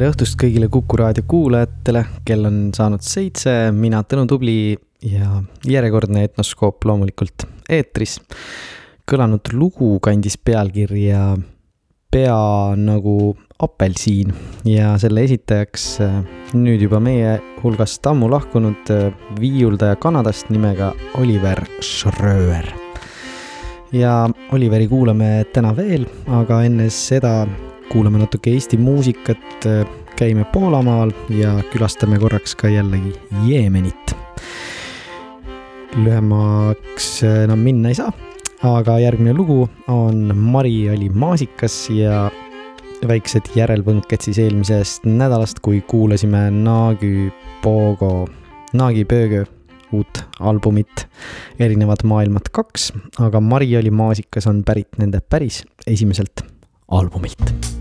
tere õhtust kõigile Kuku raadio kuulajatele, kell on saanud seitse, mina Tõnu Tubli ja järjekordne Etnoskoop loomulikult eetris. kõlanud lugu kandis pealkirja Pea nagu apelsiin ja selle esitajaks äh, nüüd juba meie hulgast ammu lahkunud äh, viiuldaja Kanadast nimega Oliver Schröer. ja Oliveri kuulame täna veel, aga enne seda kuulame natuke Eesti muusikat, käime Poolamaal ja külastame korraks ka jällegi Jeemenit. lühemaks enam minna ei saa, aga järgmine lugu on Mari oli maasikas ja väiksed järelvõnked siis eelmisest nädalast, kui kuulasime Naagi Pogo, Naagi Pöögö uut albumit Erinevad maailmad kaks, aga Mari oli maasikas on pärit nende päris esimeselt albumilt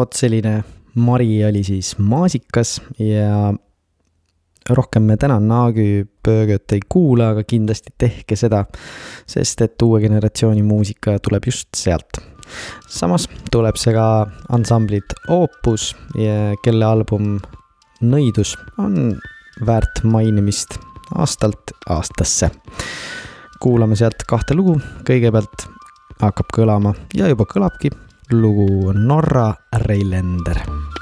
vot selline Mari oli siis maasikas ja rohkem me täna Naagü Böögöt ei kuula, aga kindlasti tehke seda, sest et uue generatsiooni muusika tuleb just sealt. samas tuleb see ka ansamblit Opus, kelle album Nõidus on väärt mainimist aastalt aastasse. kuulame sealt kahte lugu, kõigepealt hakkab kõlama ja juba kõlabki lugu Norra Reilender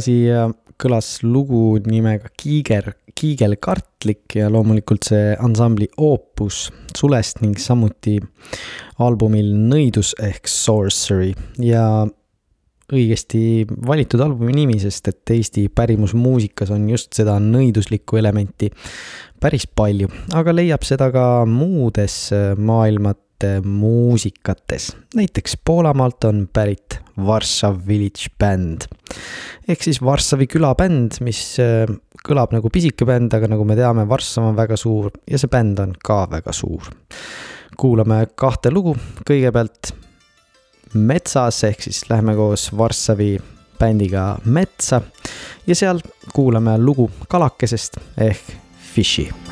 tagasi kõlas lugu nimega Kiiger, Kiigelkartlik ja loomulikult see ansambli oopus Sulest ning samuti albumil Nõidus ehk Sorcery. Ja õigesti valitud albumi nimi, sest et Eesti pärimusmuusikas on just seda nõiduslikku elementi päris palju, aga leiab seda ka muudes maailmate muusikates. näiteks Poolamaalt on pärit Varssav Village Band. ehk siis Varssavi külabänd, mis äh, kõlab nagu pisike bänd, aga nagu me teame, Varssav on väga suur ja see bänd on ka väga suur. kuulame kahte lugu, kõigepealt Metsas, ehk siis lähme koos Varssavi bändiga metsa ja seal kuulame lugu kalakesest ehk Fishy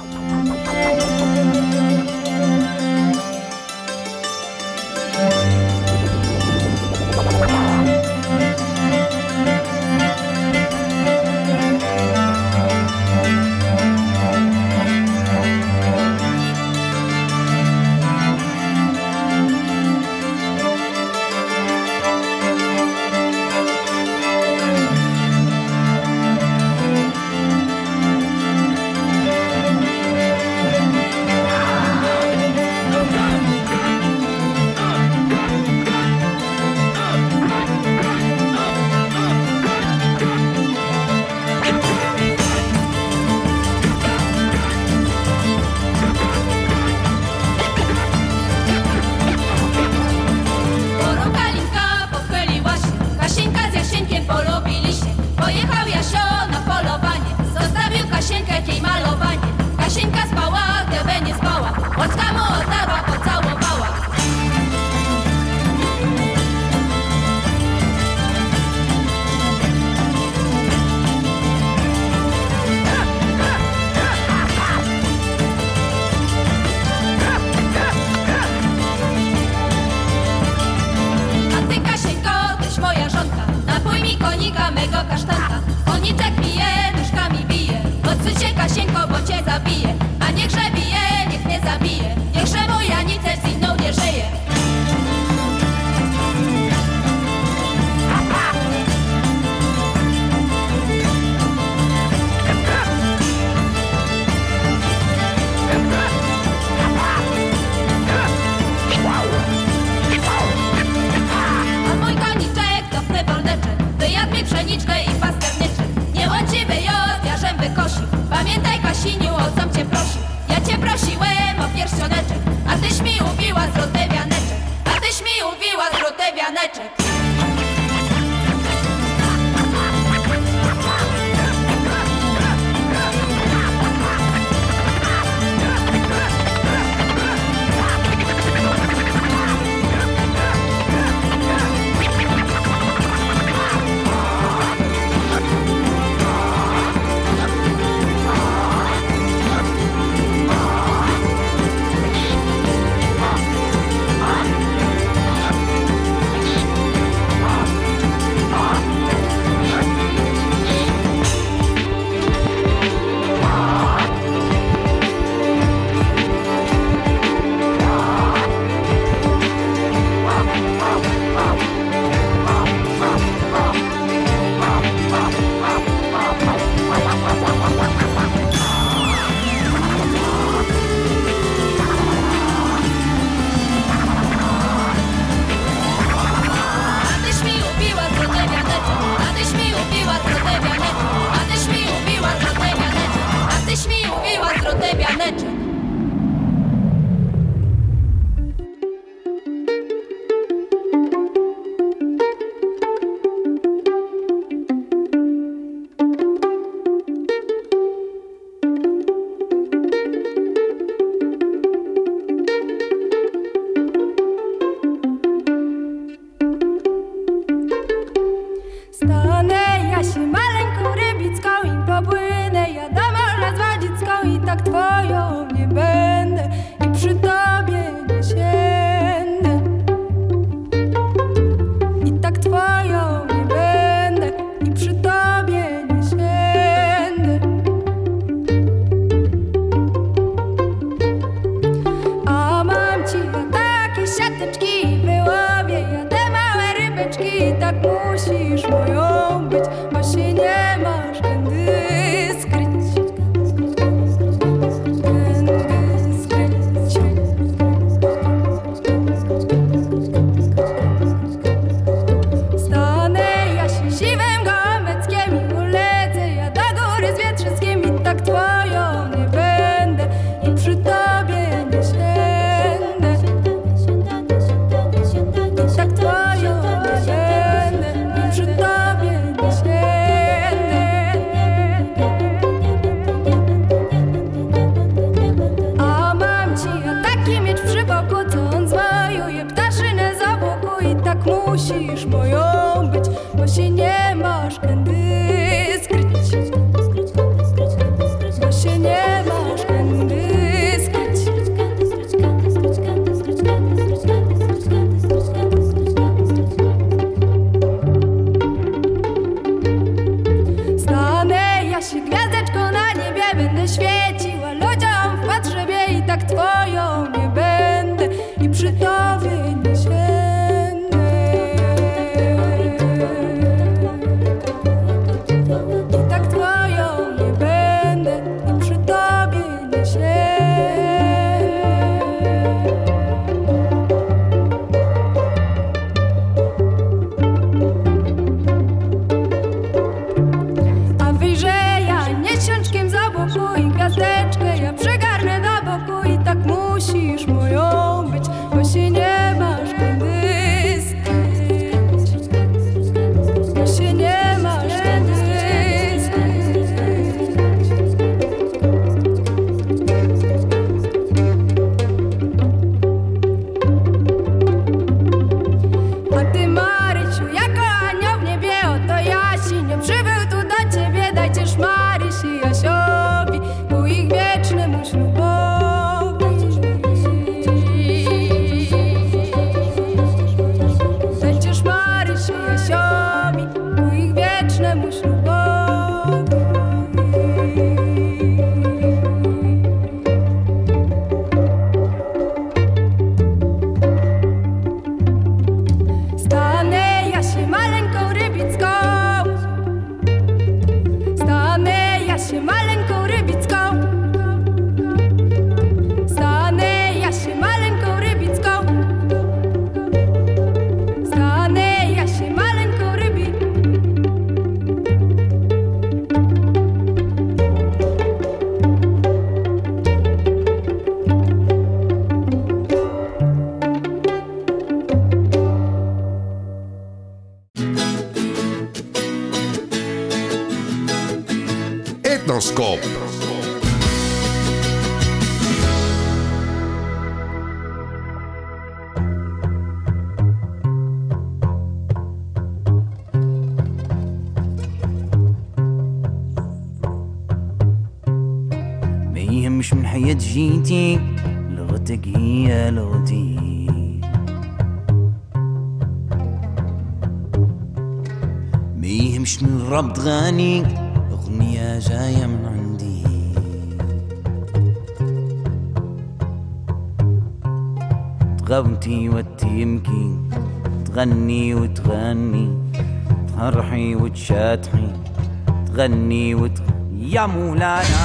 يا مولانا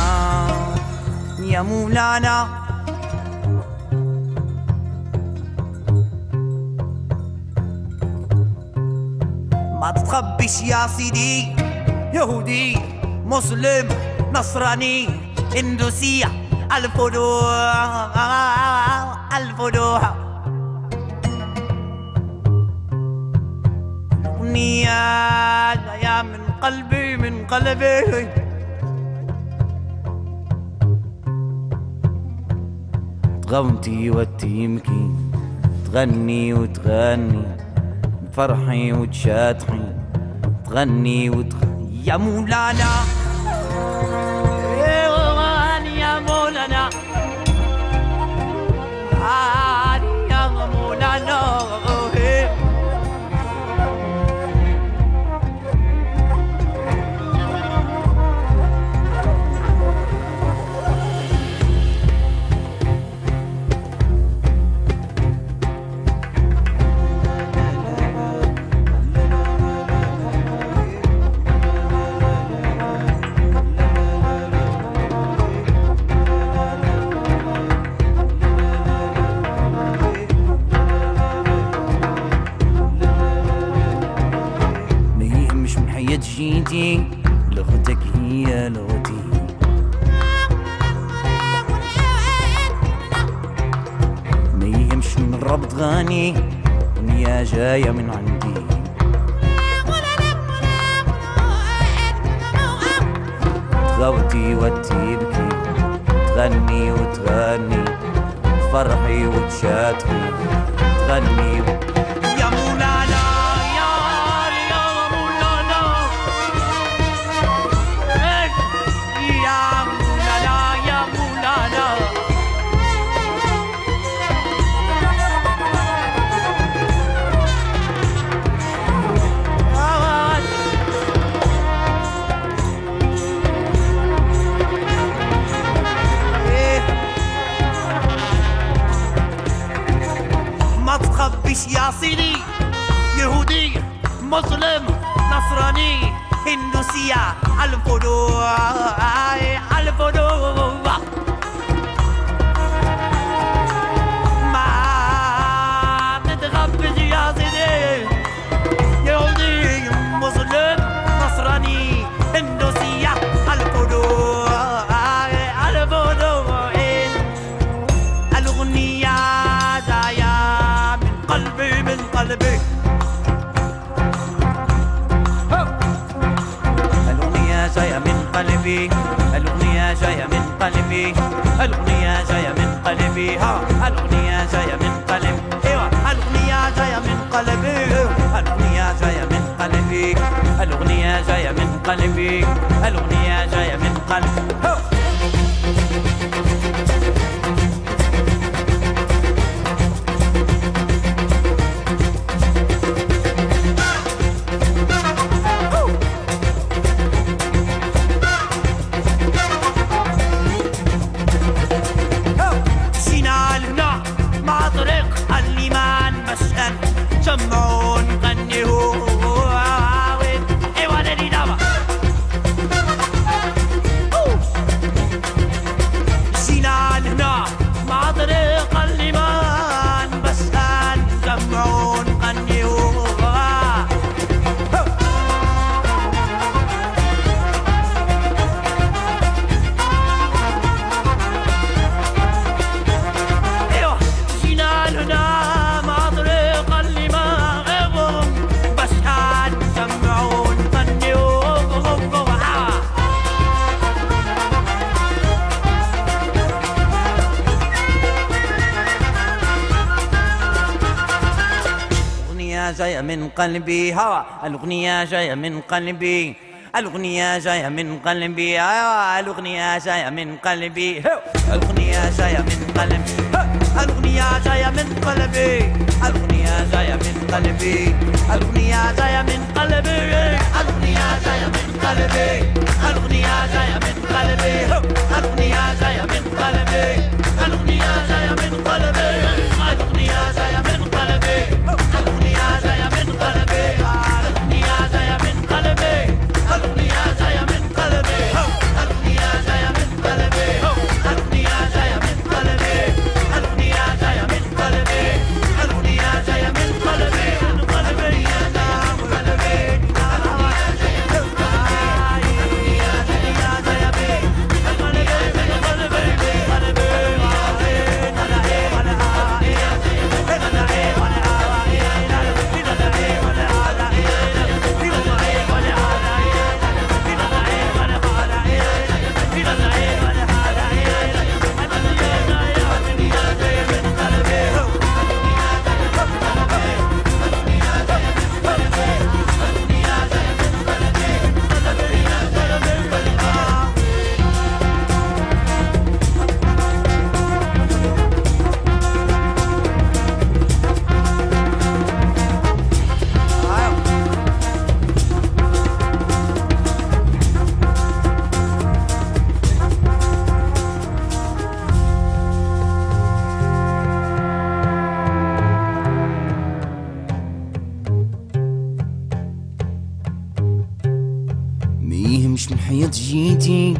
يا مولانا. ما تتخبش يا سيدي يهودي مسلم نصراني هندوسية الفضوح الفضوح الأغنية يا من قلبي من قلبي. تغمتي وتيمكي تغني وتغني تفرحي وتشاتحي تغني وتغني يا مولانا. إيه يا مولانا. آه. لغتي لغتك هي لغتي. ما يهمش من ربط غاني دنيا جاية من عندي. تغوتي وتي بكي تغني وتغني تفرحي وتشاتري. تغني وتغني Muslim, Nasrani, Hindu, Shia, Al-Fudua, قلبي الأغنية جاية من قلبي. ها الأغنية جاية من قلبي. أيوة الأغنية جاية من قلبي. الأغنية جاية من قلبي. الأغنية جاية من قلبي. الأغنية جاية من قلبي. قلبي هوا الأغنية جاية من قلبي. الأغنية جاية من قلبي أيوة الأغنية جاية من قلبي. الأغنية جاية من قلبي. الأغنية جاية من قلبي. الأغنية جاية من قلبي. الأغنية جاية من قلبي. الأغنية جاية من قلبي. الأغنية يهمش من حياة جيتي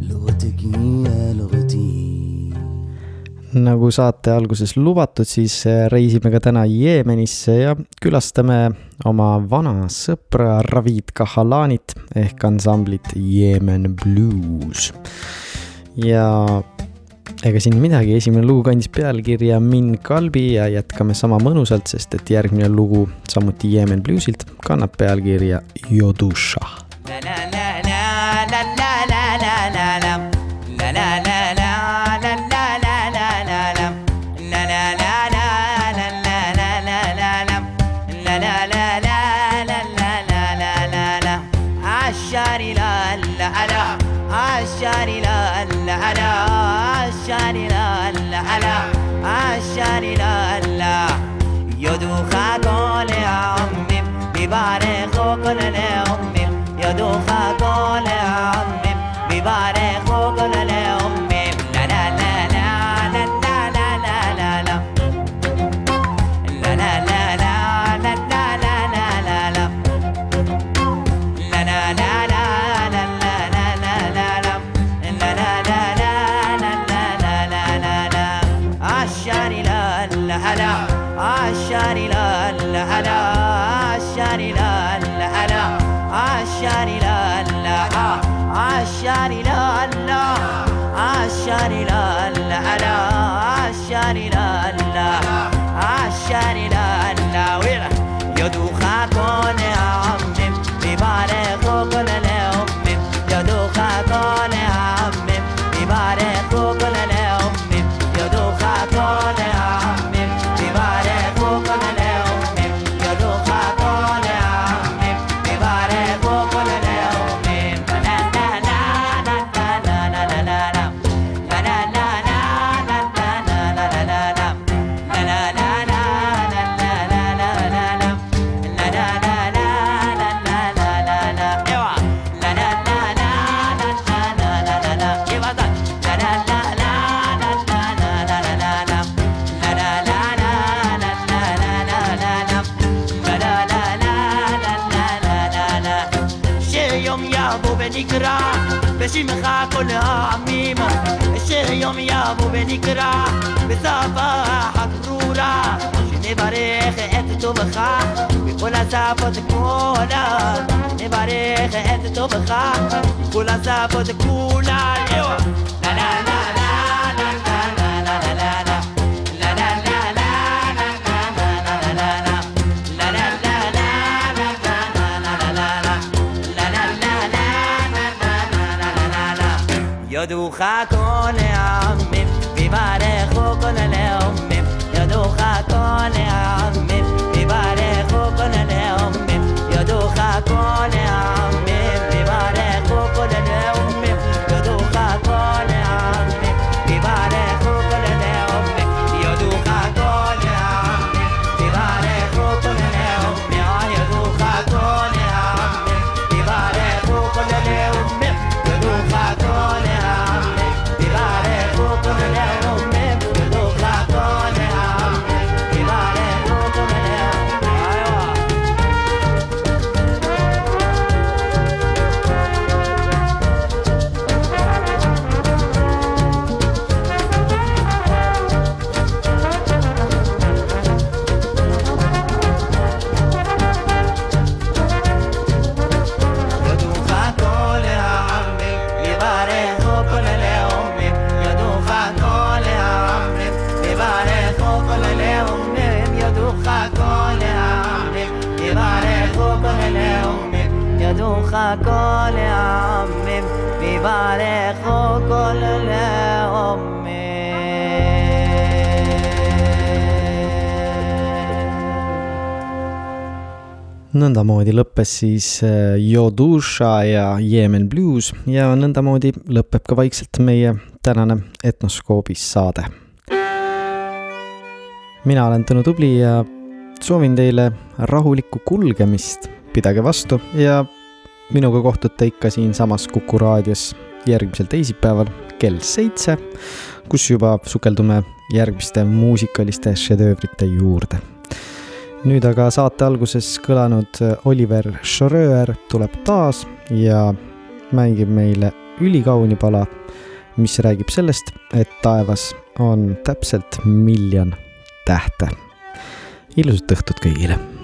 لغتك هي لغتي nagu saate alguses lubatud, siis äh, reisime ka täna Jeemenisse ja külastame oma vana sõpra Ravid Kahalanit ehk ansamblit Yemen Blues. ja ega siin midagi, esimene lugu kandis pealkirja Min Kalbi ja jätkame sama mõnusalt, sest et järgmine lugu samuti Yemen Bluesilt kannab pealkirja and then عشاني لا لا عشاني لا لا عشاني لا لا عشاني لا لا يوم يا أبو بنكرا بصفا حضرورا شني باريخ انت تبخا بكل صافة كولا. شني باريخ انت تبخا بكل صافة كولا. أيوه. لا لا لا. לה. יודוך כל העמים, ויברכו כל הלאומים, יודוך כל העמים, ויברכו כל הלאומים, יודוך כל העמים, Nõndamoodi lõppes siis äh, Yodusha ja Yemen Blues ja nõndamoodi lõpeb ka vaikselt meie tänane Etnoskoobis saade. mina olen Tõnu Tubli ja soovin teile rahulikku kulgemist, pidage vastu ja minuga kohtute ikka siinsamas Kuku raadios järgmisel teisipäeval kell seitse, kus juba sukeldume järgmiste muusikaliste šedöövrite juurde nüüd aga saate alguses kõlanud Oliver Schröer tuleb taas ja mängib meile ülikauni pala, mis räägib sellest, et taevas on täpselt miljon tähte. ilusat õhtut kõigile